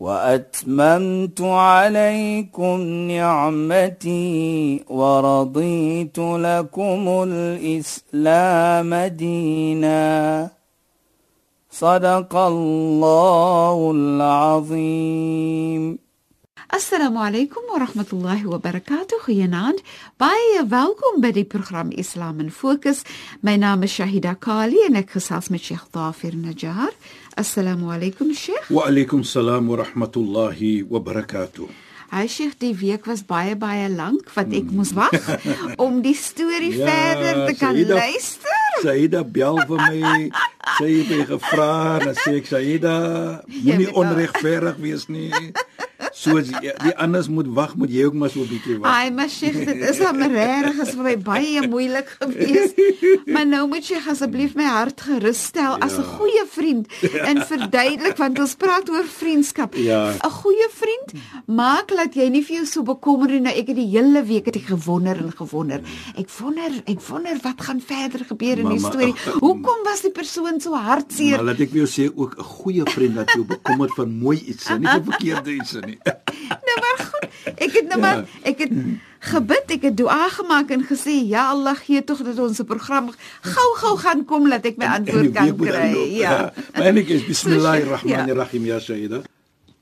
واتممت عليكم نعمتي ورضيت لكم الاسلام دينا صدق الله العظيم Assalamu alaykum wa rahmatullahi wa barakatuh. Goeienaand. Baie welkom by die program Islam in Fokus. My naam is Shahida Kali en ek gesels met Sheikh Dafir Najjar. Assalamu alaykum Sheikh. Wa alaykum salaam wa rahmatullahi wa barakatuh. Hy sê die week was baie baie lank wat ek moes wag om die storie ja, verder te kan Saida, luister. Saida bel vir my. Sy het my gevra en sê ek Saida, moenie onregverdig wees nie. So die, die anders moet wag, moet jy ook maar so 'n bietjie wag. Ai, maar Sheikh, dit is al regtig is vir my baie moeilik gewees. Maar nou moet jy asseblief my hart gerus stel ja. as 'n goeie vriend en verduidelik want ons praat oor vriendskap. 'n ja. Goeie vriend maak laat jy nie vir jou so bekommer nie. Nou ek het die hele week het ek gewonder en gewonder. Ek wonder, ek wonder wat gaan verder gebeur in die storie. Hoekom was die persoon so hartseer? Maar laat ek vir jou sê ook 'n goeie vriend wat jou bekommer van mooi iets, nie van verkeerde iets nie. Nou maar goed. Ek het nou maar ja. ek het gebid, ek het dua gemaak en gesê ja Allah gee tog dat ons 'n program gou-gou gaan kom dat ek my antwoord kan kry. Ja. Maar ek is bismillahirrahmanirrahim ja Shaida.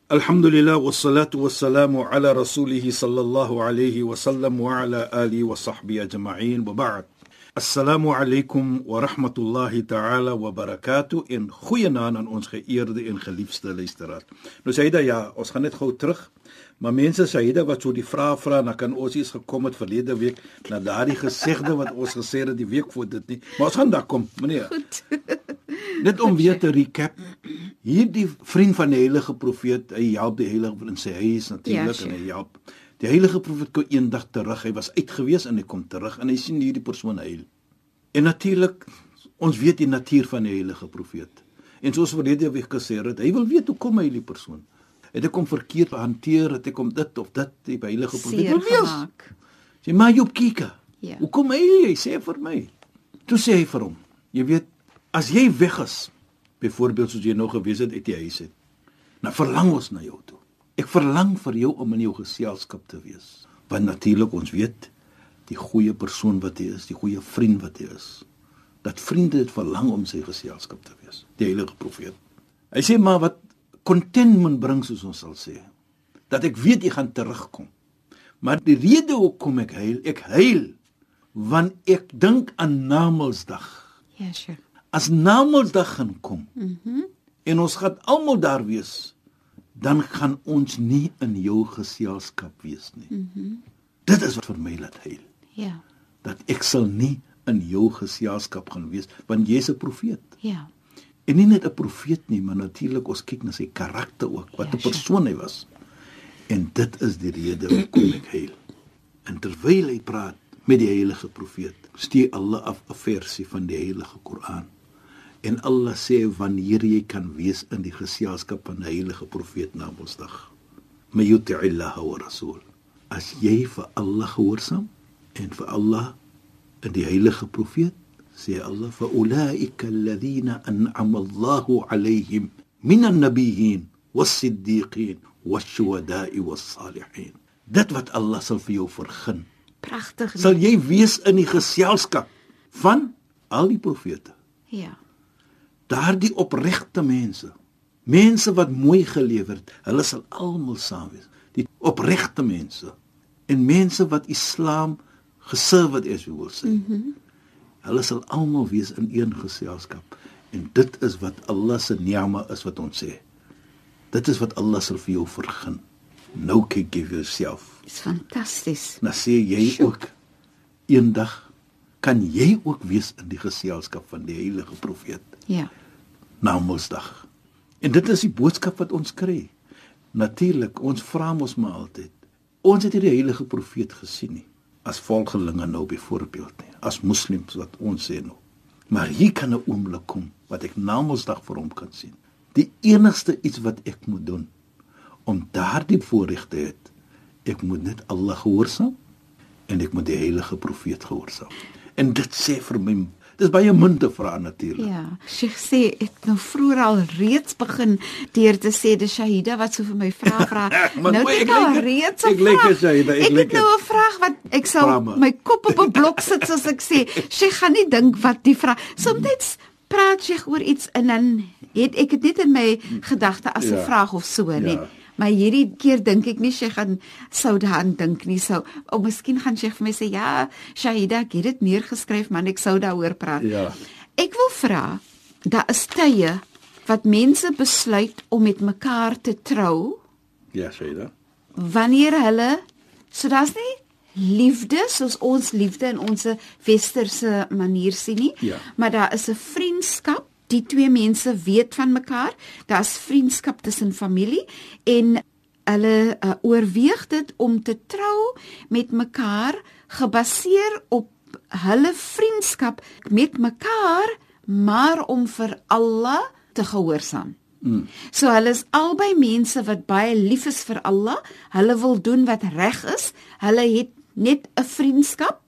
Alhamdulillah wassalatu wassalamu ala rasulih sallallahu alayhi wa sallam wa ala alihi wa sahbihi ajma'in wa ba'd. Assalamu alaykum wa rahmatullahi ta'ala wa barakatuh in goeie naam aan ons geëerde en geliefde luisteraars. Nou Saida ja, ons gaan net gou terug. Maar mense Saida wat so die vrae vra, dan kan ons iets gekom het verlede week na daardie gesegde wat ons gesê het die week voor dit nie. Maar ons gaan daar kom, meneer. Goed. Net om weer te recap. Hierdie vriend van die heilige profeet, hy help die heilige in sy huis natuurlik ja, en hy help Die heilige profeet kom eendag terug. Hy was uitgewees en hy kom terug en hy sien hierdie persoon huil. En natuurlik ons weet die natuur van die heilige profeet. En soos verlede week gesê het, hy wil weet hoe kom hy hierdie persoon. Het ek hom verkeerd behanteer? Het ek hom dit of dit die heilige profeet wil weet? Sy maar jy kyk. Ja. Hoe kom hy? Hy sê vir my. Toe sê hy vir hom, jy weet, as jy weg is, byvoorbeeld soos jy nog gewees het uit die huis het, dan verlang ons na jou toe. Ek verlang vir jou om in jou geselskap te wees. Want natuurlik ons weet die goeie persoon wat jy is, die goeie vriend wat jy is. Dat vriende dit verlang om sy geselskap te wees. Die heilige profeet. Hy sê maar wat contentment bring soos ons sal sê. Dat ek weet jy gaan terugkom. Maar die rede hoekom ek huil, ek huil want ek dink aan Namedsdag. Ja, yes, sure. As Namedsdag gaan kom. Mhm. Mm en ons gaan almal daar wees dan gaan ons nie in jou geselskap wees nie. Mhm. Mm Dit is wat vir my laat huil. Ja. Dat ek sal nie in jou geselskap gaan wees want jy's 'n profeet. Ja. En nie net 'n profeet nie, maar natuurlik ons kyk na sy karakter ook, wat 'n ja, persoon hy was. En dit is die rede hoekom ek huil. En terwyl hy praat met die heilige profeet, stuur Allah af 'n versie van die heilige Koran. En Allah sê wanneer jy kan wees in die geselskap van die heilige profeet na Woensdag. Mayuti'illah wa rasul. As jy vir Allah gehoorsaam en vir Allah en die heilige profeet sê Allah fa ulaika alladhina an'ama Allahu 'alayhim min an-nabiyyin was-siddiqin wash-shuhada'i was-salihin. Dit wat Allah sal vir jou vergun. Pragtig. Sal jy wees in die geselskap van al die profete? Ja daardie opregte mense mense wat mooi gelewer het hulle sal almal saam wees. Die opregte mense en mense wat islam geserve wat is wie wil sê. Mm -hmm. hulle sal almal wees in een geselskap en dit is wat Allah se ni'ma is wat ons sê. Dit is wat Allah sal vir jou vergun. Nou kyk give yourself is fantasties. Nou sê jy Shook. ook eendag kan jy ook wees in die geselskap van die heilige profeet Ja. Na Woensdag. En dit is die boodskap wat ons kry. Natuurlik, ons vra mos maar altyd. Ons het hierdie heilige profeet gesien nie as volgelinge nou byvoorbeeld nie, as moslems wat ons sê nou. Maar hier kan 'n oomblik kom wat ek namensdag vir hom kan sien. Die enigste iets wat ek moet doen om daardie voorreg te hê, ek moet net Allah gehoorsaam en ek moet die heilige profeet gehoorsaam. En dit sê vir my Dis baie min te vra natuurlik. Ja, Sheikh sê ek nou vroeër al reeds begin deur te sê dis Shahida wat so vir my vra vra. nou mooi, ek ek al like het. reeds Ek het, Shahida, ek Ek like het nou het. 'n vraag wat ek sal my kop op 'n blok sit soos ek sê. Sheikh gaan nie dink wat die vraag. Soms praat Sheikh oor iets en dan het ek dit net in my gedagte as 'n Ja. vraag of so, Ja. Maar hierdie keer dink ek nie sy gaan sou daaraan dink nie. Sou of miskien gaan sy vir my sê ja, Shahida, ek het dit neergeskryf, maar ek sou daaroor praat. Ja. Ek wil vra, daar is tye wat mense besluit om met mekaar te trou Ja, Shaida. wanneer hulle so daar's nie liefde soos ons liefde in ons westerse manier sien nie, Ja. maar daar is 'n vriendskap. Die twee mense weet van mekaar. Daar's vriendskap tussen familie en hulle uh, oorweeg dit om te trou met mekaar gebaseer op hulle vriendskap met mekaar, maar om vir Allah te gehoorsaam. Mm. So hulle is albei mense wat baie lief is vir Allah. Hulle wil doen wat reg is. Hulle het net 'n vriendskap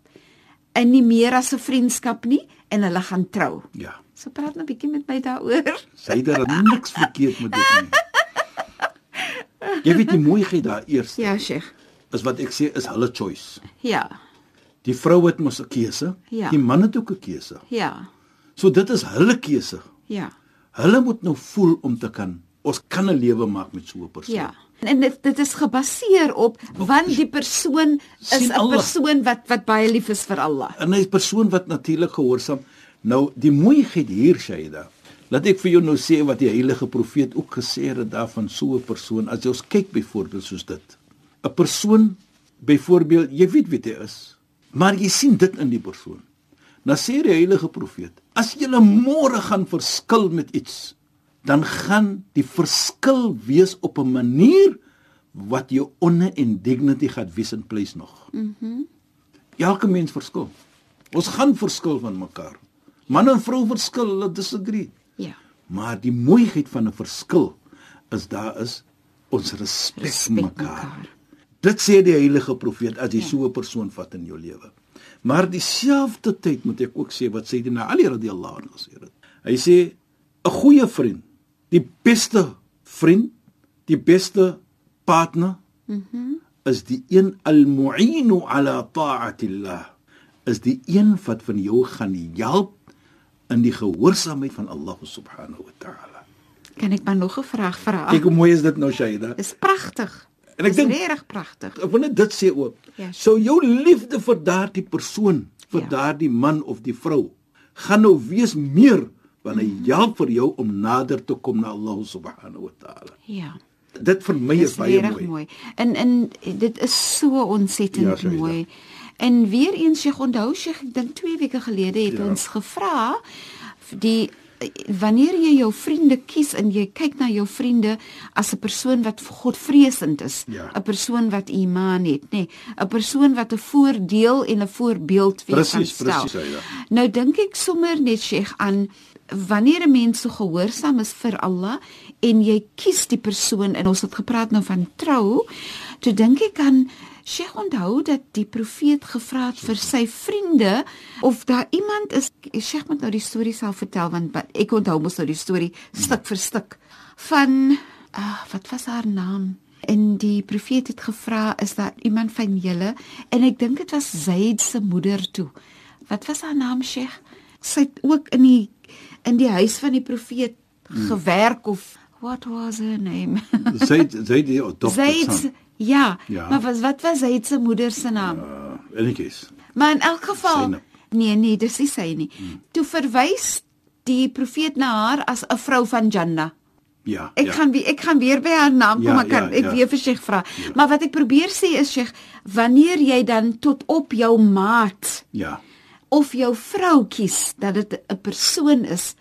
en nie meer as 'n vriendskap nie en hulle gaan trou. Ja. So praat nou 'n bietjie met my daaroor. Shaida het niks verkeerd met dit nie. Jy weet die mooiheid daar eers Ja, Sheikh. is wat ek sê is hulle choice. Ja. Die vrou het mos 'n keuse, Ja. die man het ook 'n keuse. Ja. So dit is hulle keuse. Ja. Hulle moet nou voel om te kan. Ons kan 'n lewe maak met so 'n persoon. Ja. En dit dit is gebaseer op want die persoon is 'n persoon wat wat baie lief is vir Allah. En is 'n persoon wat natuurlik gehoorsaam. Nou die mooiheid hier Shaida. Laat ek vir jou nou sê wat die heilige profeet ook gesê het daarvan so 'n persoon. As jy ons kyk byvoorbeeld soos dit. 'n Persoon byvoorbeeld, jy weet wie dit is, maar jy sien dit in die persoon. Nou sê die heilige profeet, as jy môre gaan verskil met iets, dan gaan die verskil wees op 'n manier wat jou honor en dignity gaan wees in plek nog. Elke mens verskil. Ons gaan verskil van mekaar. Man en vrou verskil, hulle disagree. Ja. Maar die mooiheid van 'n verskil is daar is ons respek, Respek mekaar. mekaar. Dit sê die heilige profeet as jy so 'n persoon vat in jou lewe. Maar dieselfde tyd moet ek ook sê wat Sayyidina Ali radhiyallahu anhu gesê het. Hy sê 'n goeie vriend, die beste vriend, die beste partner mm -hmm. is die een al-mu'inu ala ta'atillah. Is die een wat van jou gaan help in die gehoorsaamheid van Allah subhanahu wa ta'ala. Kan ek maar nog 'n vraag vra? Kyk hoe mooi is dit nou Shaida. Dis pragtig. En ek dink- regtig pragtig. Ek wil net dit sê ook. Ja, Sou jou liefde vir daardie persoon, vir Ja. daardie man of die vrou, gaan nou wees meer wanneer Mhm. hy help vir jou om nader te kom na Allah subhanahu wa ta'ala. Ja. Dit vir my is baie mooi. mooi. En en dit is so ontsettend Ja, so mooi. En weer eens Sheikh onthou Sheikh, ek dink 2 weke gelede het Ja. ja. ons gevra die wanneer jy jou vriende kies en jy kyk na jou vriende as 'n persoon wat godvreesend is, 'n Ja. persoon wat iman het, nê, nee, 'n persoon wat 'n voordeel en 'n voorbeeld vir jou kan Presies, stel. presies, ja. Nou dink ek sommer net Sheikh aan wanneer 'n mens so gehoorsaam is vir Allah en jy kies die persoon en ons het gepraat nou van trou, toe dink ek aan Sheikh onthou dat die profeet gevra het vir sy vriende of daar iemand is Sheikh moet nou die storie self vertel want ek onthou mos nou die storie stuk vir stuk van ah wat was haar naam? En die profeet het gevra is daar iemand van julle en ek dink dit was Zaid se moeder toe. Wat was haar naam Sheikh? Sy het ook in die in die huis van die profeet gewerk of what was her name? Sy sy die dogter. Zaid ja, Ja. maar was, wat was Zaid se moeder se naam? Uh, en ek is. Maar in elk geval Zainab. nee nee, dis nie sy nie. Hmm. Toe verwys die profeet na haar as 'n vrou van Jannah. Ja. Ek ja. gaan weer ek gaan weer by haar naam kom, Ja, ek kan ja, ek ja. weer vir Sheikh vra. Maar wat ek probeer sê is Sheikh, wanneer jy dan tot op jou maat Ja. of jou vrou kies dat dit 'n persoon is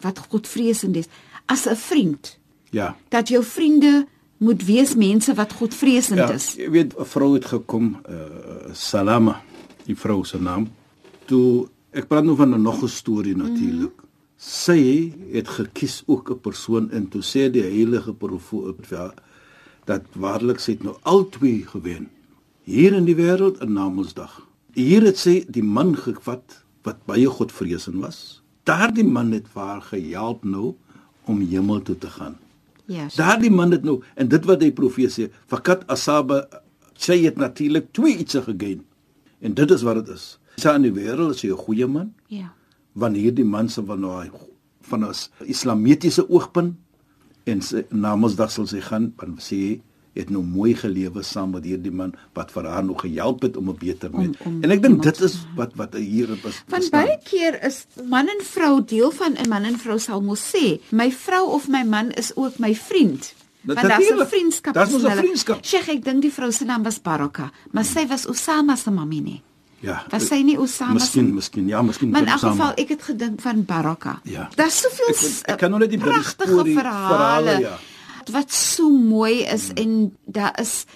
wat godvreesend is as 'n vriend Ja. dat jou vriende moet wees mense wat godvreesend Ja, is. jy weet 'n vrou het gekom, uh, Salama, die vrou se naam. Toe ek praat nou van 'n nog 'n storie natuurlik. Mm. Sy het gekies ook 'n persoon en toe sê die heilige profeet ja, dat waarlik sy het nou al twee gewen. Hier in die wêreld 'n Namedsdag. Hier het sy die man gevat wat baie godvreesend was. Daardie man het haar gehelp nou om hemel toe te gaan. Sheikh. Daardie man het nou en dit wat hy profeet sê, fakat asaba sy het natuurlik twee iets gegain. En dit is wat dit is. Sy aan die wêreld is hy 'n goeie man, Ja. wanneer hierdie man se van nou van 'n islamitiese oogpunt en sy Namedsdag sal sy gaan, want sy het nou mooi gelewe saam met hierdie man wat vir haar nog gehelp het om 'n beter mens. En ek dink dit is wat wat hier is. Van baie keer is man en vrou deel van 'n man en vrou sal mos sê, my vrou of my man is ook my vriend. Dat- Want daar's 'n natuurlijk. vriendskap. Daar's mos 'n vriendskap. Sheikh, ek dink die vrou se naam was Baraka, maar sy was Osama se mammy nie. Ja. Was sy nie Osama Miskien, miskien, ja, miskien. Maar in elk geval ek het gedink van Baraka. Ja. Daar's soveel Ek- kan nog net die pragtige verhale, verhale, ja. Wat so mooi is en daar is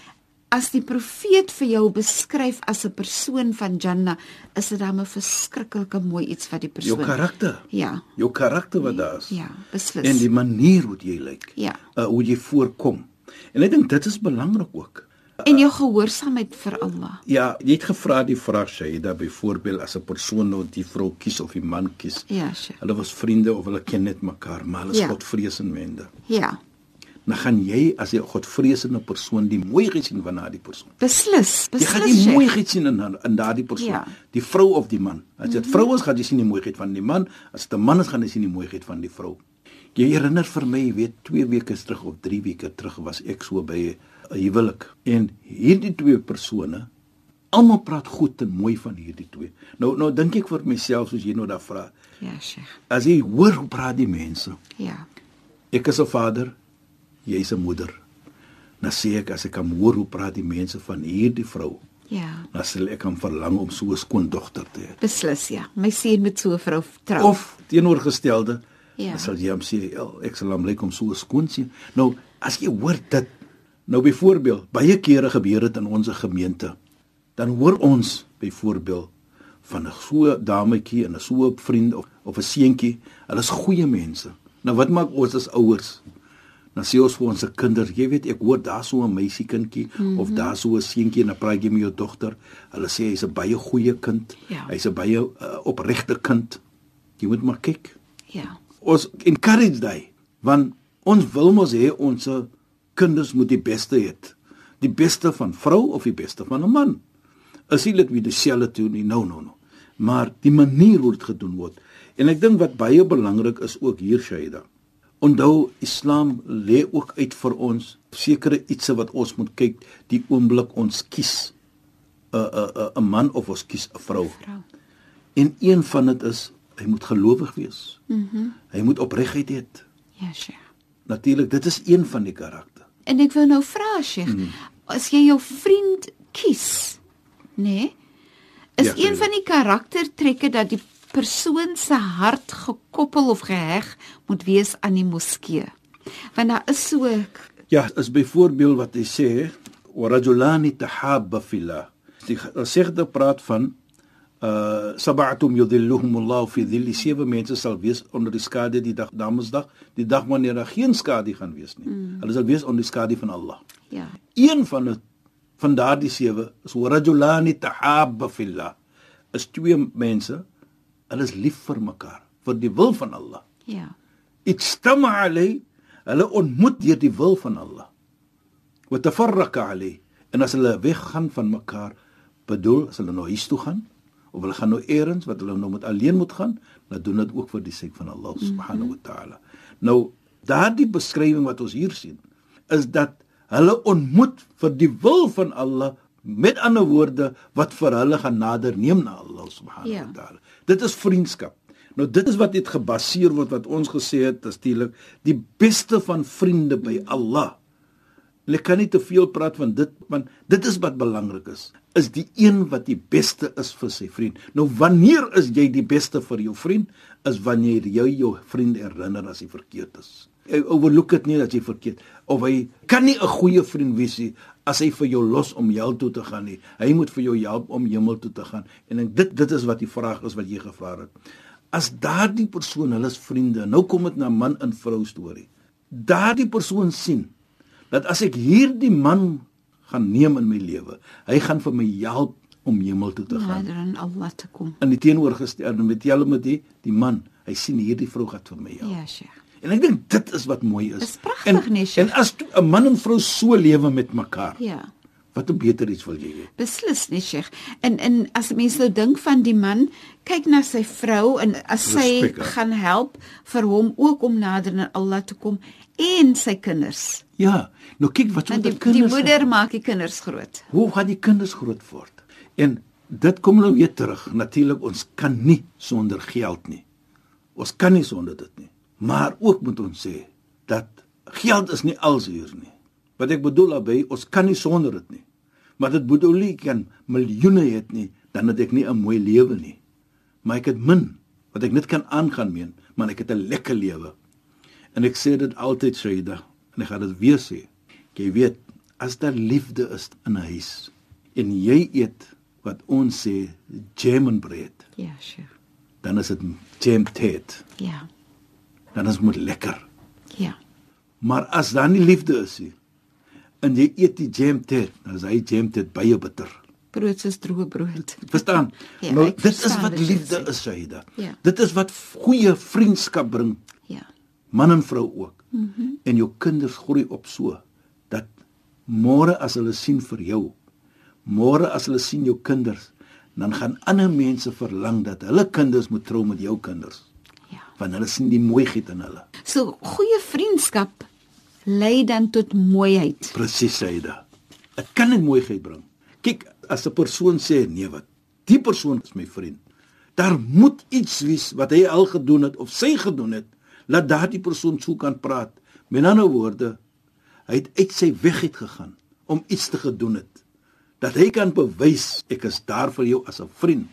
as die profeet vir jou beskryf as 'n persoon van Jannah, is dit dan 'n verskriklike mooi iets wat die persoon jou karakter. Ja. Jou karakter wat daar is. Ja, beslis. En die manier hoe jy lyk. Ja. Uh, hoe jy voorkom. En ek dink dit is belangrik ook. en jou gehoorsaamheid vir Allah. Ja, jy het gevra die vraag Shaida byvoorbeeld as 'n persoon nou die vrou kies of die man kies. Ja, Sheikh. Hulle was vriende of hulle ken net mekaar, maar hulle is Ja. godvreesende mense. Ja. Dan gaan jy as 'n godvreesende persoon die mooiheid sien van daardie persoon. Beslis, Jy beslis. gaan die mooiheid sien in in daardie persoon. Ja. Die vrou of die man. As dit vrou is, gaan jy sien die mooiheid van die man. As dit 'n man is, gaan jy sien die mooiheid van die vrou. Jy herinner vir my, jy weet, 2 weke terug of 3 weke terug was ek so by 'n huwelik en hierdie twee persone almal praat goed en mooi van hierdie twee. Nou nou dink ek vir myself soos jy nou daar vra. Ja, Sheikh. As jy hoor hoe praat die mense. Ja. Ek is 'n vader, jy's 'n moeder. Dan sê ek as ek kan hoor hoe praat die mense van hierdie vrou, Ja. dan sal ek kan verlang om so 'n skoondogter te hê. Beslis, ja. My seun met so 'n vrou trou. Of teenoorgestelde, Ja. dan sal jy hom sê, "El, ek sal hom lyk om so 'n skoon sien." Nou, as jy hoor dit, nou byvoorbeeld, baie kere gebeur dit in ons gemeente. Dan hoor ons byvoorbeeld van 'n so dametjie en 'n so 'n vriend of of 'n seentjie, hulle is goeie mense. Nou wat maak ons as ouers? Dan sê ons vir ons se kinders, jy weet ek hoor daar so 'n meisiekindjie mm -hmm. of daar so 'n seentjie en dan praat jy met jou dogter. Hulle sê hy's 'n baie goeie kind. Ja. Hy's 'n baie uh, opregte kind. Jy moet maar kyk. Ja. Ons encourage daai want ons wil mos hê ons kinders moet die beste hê. Die beste van vrou of die beste van 'n man. Is nie dit wie dieselfde toe nie. No, no, no. Maar die manier hoe dit gedoen word. En ek dink wat baie belangrik is ook hier Shaida. Onthou Islam lê ook uit vir ons sekere ietsie wat ons moet kyk die oomblik ons kies 'n 'n 'n 'n man of ons kies 'n vrou. Vrou. En een van dit is hy moet gelowig wees. Mhm. Mm hy moet opregtheid hê. Ja, Sheikh. Natuurlik, dit is een van die karakter. En ek wil nou vra, Sheikh, Hmm. as jy jou vriend kies, nê? Nee, is Ja, een sorry. van die karaktertrekke dat die persoon se hart gekoppel of geheg moet wees aan die moskee. Want daar is so Ja, is byvoorbeeld wat hy sê, wa rajulani tahabba fillah. Die segde praat van uh sab'atum yudhilluhum Allah fi dhilli sewe mense sal wees onder die skadu die dag Damesdag, die dag wanneer daar geen skadu gaan wees nie. Mm. Hulle sal wees onder die skadu van Allah. ja, Een van dit van daardie sewe is rajulani tahabba fillah. Is twee mense, Hulle is lief vir mekaar, vir die wil van Allah. Ja. Ijtama alay, hulle ontmoet deur die wil van Allah. Wa tafarraqa alay. En as hulle weggaan van mekaar, bedoel as hulle nou huis toe gaan of hulle gaan nou eers wat hulle nou met alleen moet gaan, dan doen dit ook vir die sake van Allah mhm. subhanahu mm -hmm. wa ta'ala. Nou daardie beskrywing wat ons hier sien, is dat hulle ontmoet vir die wil van Allah met ander woorde wat vir hulle gaan nader neem na Allah subhanahu Ja. wa ta'ala. Dit is vriendskap. Nou dit is wat dit gebaseer word wat ons gesê het natuurlik die beste van vriende by Allah. Ek kan nie te veel praat van dit want dit is wat belangrik is. Is die een wat die beste is vir sy vriend. Nou wanneer is jy die beste vir jou vriend? Is wanneer jy jou vriend herinner as hy verkeerd is. overlook dit nie dat jy verkeerd of hy kan nie 'n goeie vriend wees nie as hy vir jou los om hel toe te gaan nie. Hy moet vir jou help om hemel toe te gaan. En ek, dit dit is wat die vraag is wat jy gevra het. As daardie persoon, hulle is vriende. Nou kom dit na man en vrou storie. Daardie persoon sien dat as ek hierdie man gaan neem in my lewe, hy gaan vir my help om hemel toe te gaan. Nader aan Allah te kom. In die teenoorgestelde met julle met die die man, hy sien hierdie vrou gaan vir my help. Ja, Sheikh. En ek dink dit is wat mooi is. Dis pragtig, en, Sheikh. En as 'n man en vrou so lewe met mekaar, Ja. wat 'n beter iets wil jy hê? Beslis nie, Sheikh. En en as mense nou dink van die man, kyk na sy vrou en as sy Respek, hè? gaan help vir hom ook om nader aan Allah te kom en sy kinders. Ja, nou kyk wat so Want die, die, die kinders moeder maak die kinders groot. Hoe gaan die kinders groot word? En dit kom nou weer terug. Natuurlik ons kan nie sonder geld nie. Ons kan nie sonder dit nie. Maar ook moet ons sê dat geld is nie alles hier nie. Wat ek bedoel daarby, ons kan nie sonder dit nie. Maar dit bedoel nie kan miljoene hê nie, dan het ek nie 'n mooi lewe nie. Maar ek het min wat ek net kan aangaan meen, maar ek het 'n lekker lewe. En ek sê dit altyd Shaida en ek gaan dit weer sê. Jy weet, as daar liefde is in 'n huis en jy eet wat ons sê jam en bread, Ja, Sheikh. dan is dit jam tet. Ja. Dan is dit moet lekker. Ja. Maar as daar nie liefde is nie en jy eet die jam tet, dan is hy jam tet baie bitter. Brood soos droë brood. Verstaan? Ja, nou ek dit is verstaan wat wat liefde is, Shaida. Ja. Dit is wat goeie vriendskap bring, Ja. man en vrou ook. Mhm. Mm -hmm. En jou kinders groei op so dat môre as hulle sien vir jou, môre as hulle sien jou kinders, dan gaan ander mense verlang dat hulle kinders moet trou met jou kinders. Want hulle sien die mooiheid in hulle. So goeie vriendskap lei dan tot mooiheid. Presies, Shaida. Dit kan net mooiheid bring. Kyk, as 'n persoon sê nee wat, die persoon is my vriend. Daar moet iets wees wat hy al gedoen het of sy gedoen het, laat daardie persoon so kan praat. Met ander woorde, hy het uit sy weg uit gegaan om iets te gedoen het. Dat hy kan bewys ek is daar vir jou as 'n vriend,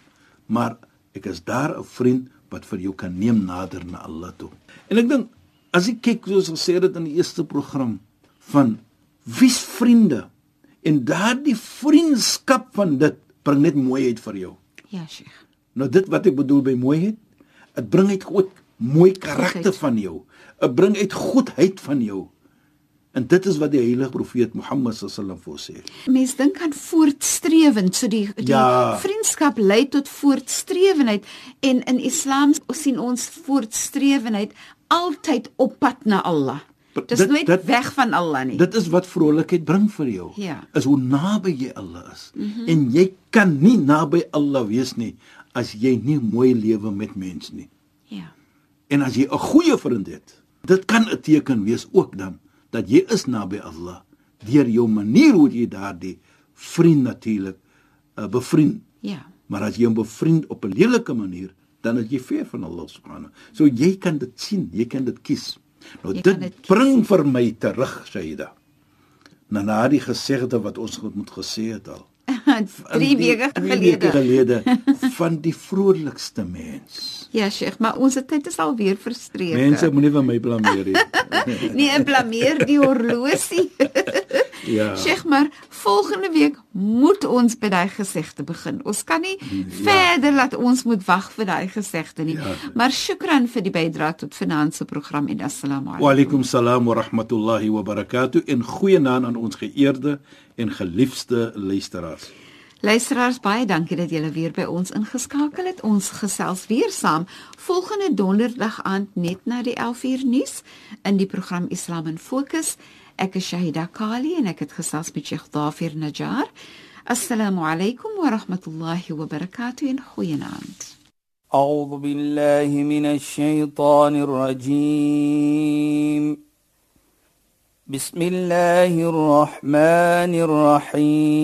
maar ek is daar 'n vriend wat vir jou kan neem nader na Allah toe. En ek dink as ek kyk soos gesê het in die eerste program van wie's vriende en daardie vriendskap van dit bring net mooiheid vir jou. Ja, Sheikh. Nou dit wat ek bedoel by mooiheid, dit bring uit goed mooi karakter van jou. Dit bring uit goedheid van jou. En dit is wat die heilige profeet Mohammed sallam vir ons sê. Mense dink aan voortstrewend, so die die Ja. vriendskap lei tot voortstrewenheid en in Islam sien ons voortstrewenheid altyd op pad na Allah. Dis dit- nooit dit- weg van Allah nie. Dit is wat vrolikheid bring vir jou. Ja. Is hoe naby jy Allah is. Mm -hmm. En jy kan nie naby Allah wees nie as jy nie mooi lewe met mens nie. ja. En as jy 'n goeie vriend het, dit kan 'n teken wees ook dan dat jy is naby Allah deur jou manier hoe jy daardie vriend natuurlik uh, bevriend. Ja. Maar as jy hom bevriend op 'n lelike manier, dan is jy ver van Allah subhanahu. So jy kan dit sien, jy kan dit kies. Nou Jy dit, dit kies. bring vir my terug, Shaida. Na na die gesegde wat ons moet gesê het al. 3 weke Drie weke gelede. gelede van die vrolikste mens. Ja, Sheikh, maar ons tyd is al weer verstreek. Mense moenie van my blameer nie. nee, blameer die horlosie. Ja. Sheikh, maar volgende week moet ons by daai gesegde begin. Ons kan nie ja. verder laat ons moet wag vir daai gesegde nie. Ja. Maar shukran vir die bydrae tot finansie program en assalamu Wa alaykum. alaykum salaam wa rahmatullahi wa barakatuh en goeienaand aan ons geëerde en geliefde luisteraars. Luisteraars, baie dankie dat julle weer by ons ingeskakel het. Ons gesels weer saam volgende donderdag aand net na die 11uur nuus in die program Islam in Fokus. أك الشهيدة قالي أنك تخصص بشيخ ظافر نجار. السلام عليكم ورحمة الله وبركاته. خويا نعمت أعوذ بالله من الشيطان الرجيم. بسم الله الرحمن الرحيم.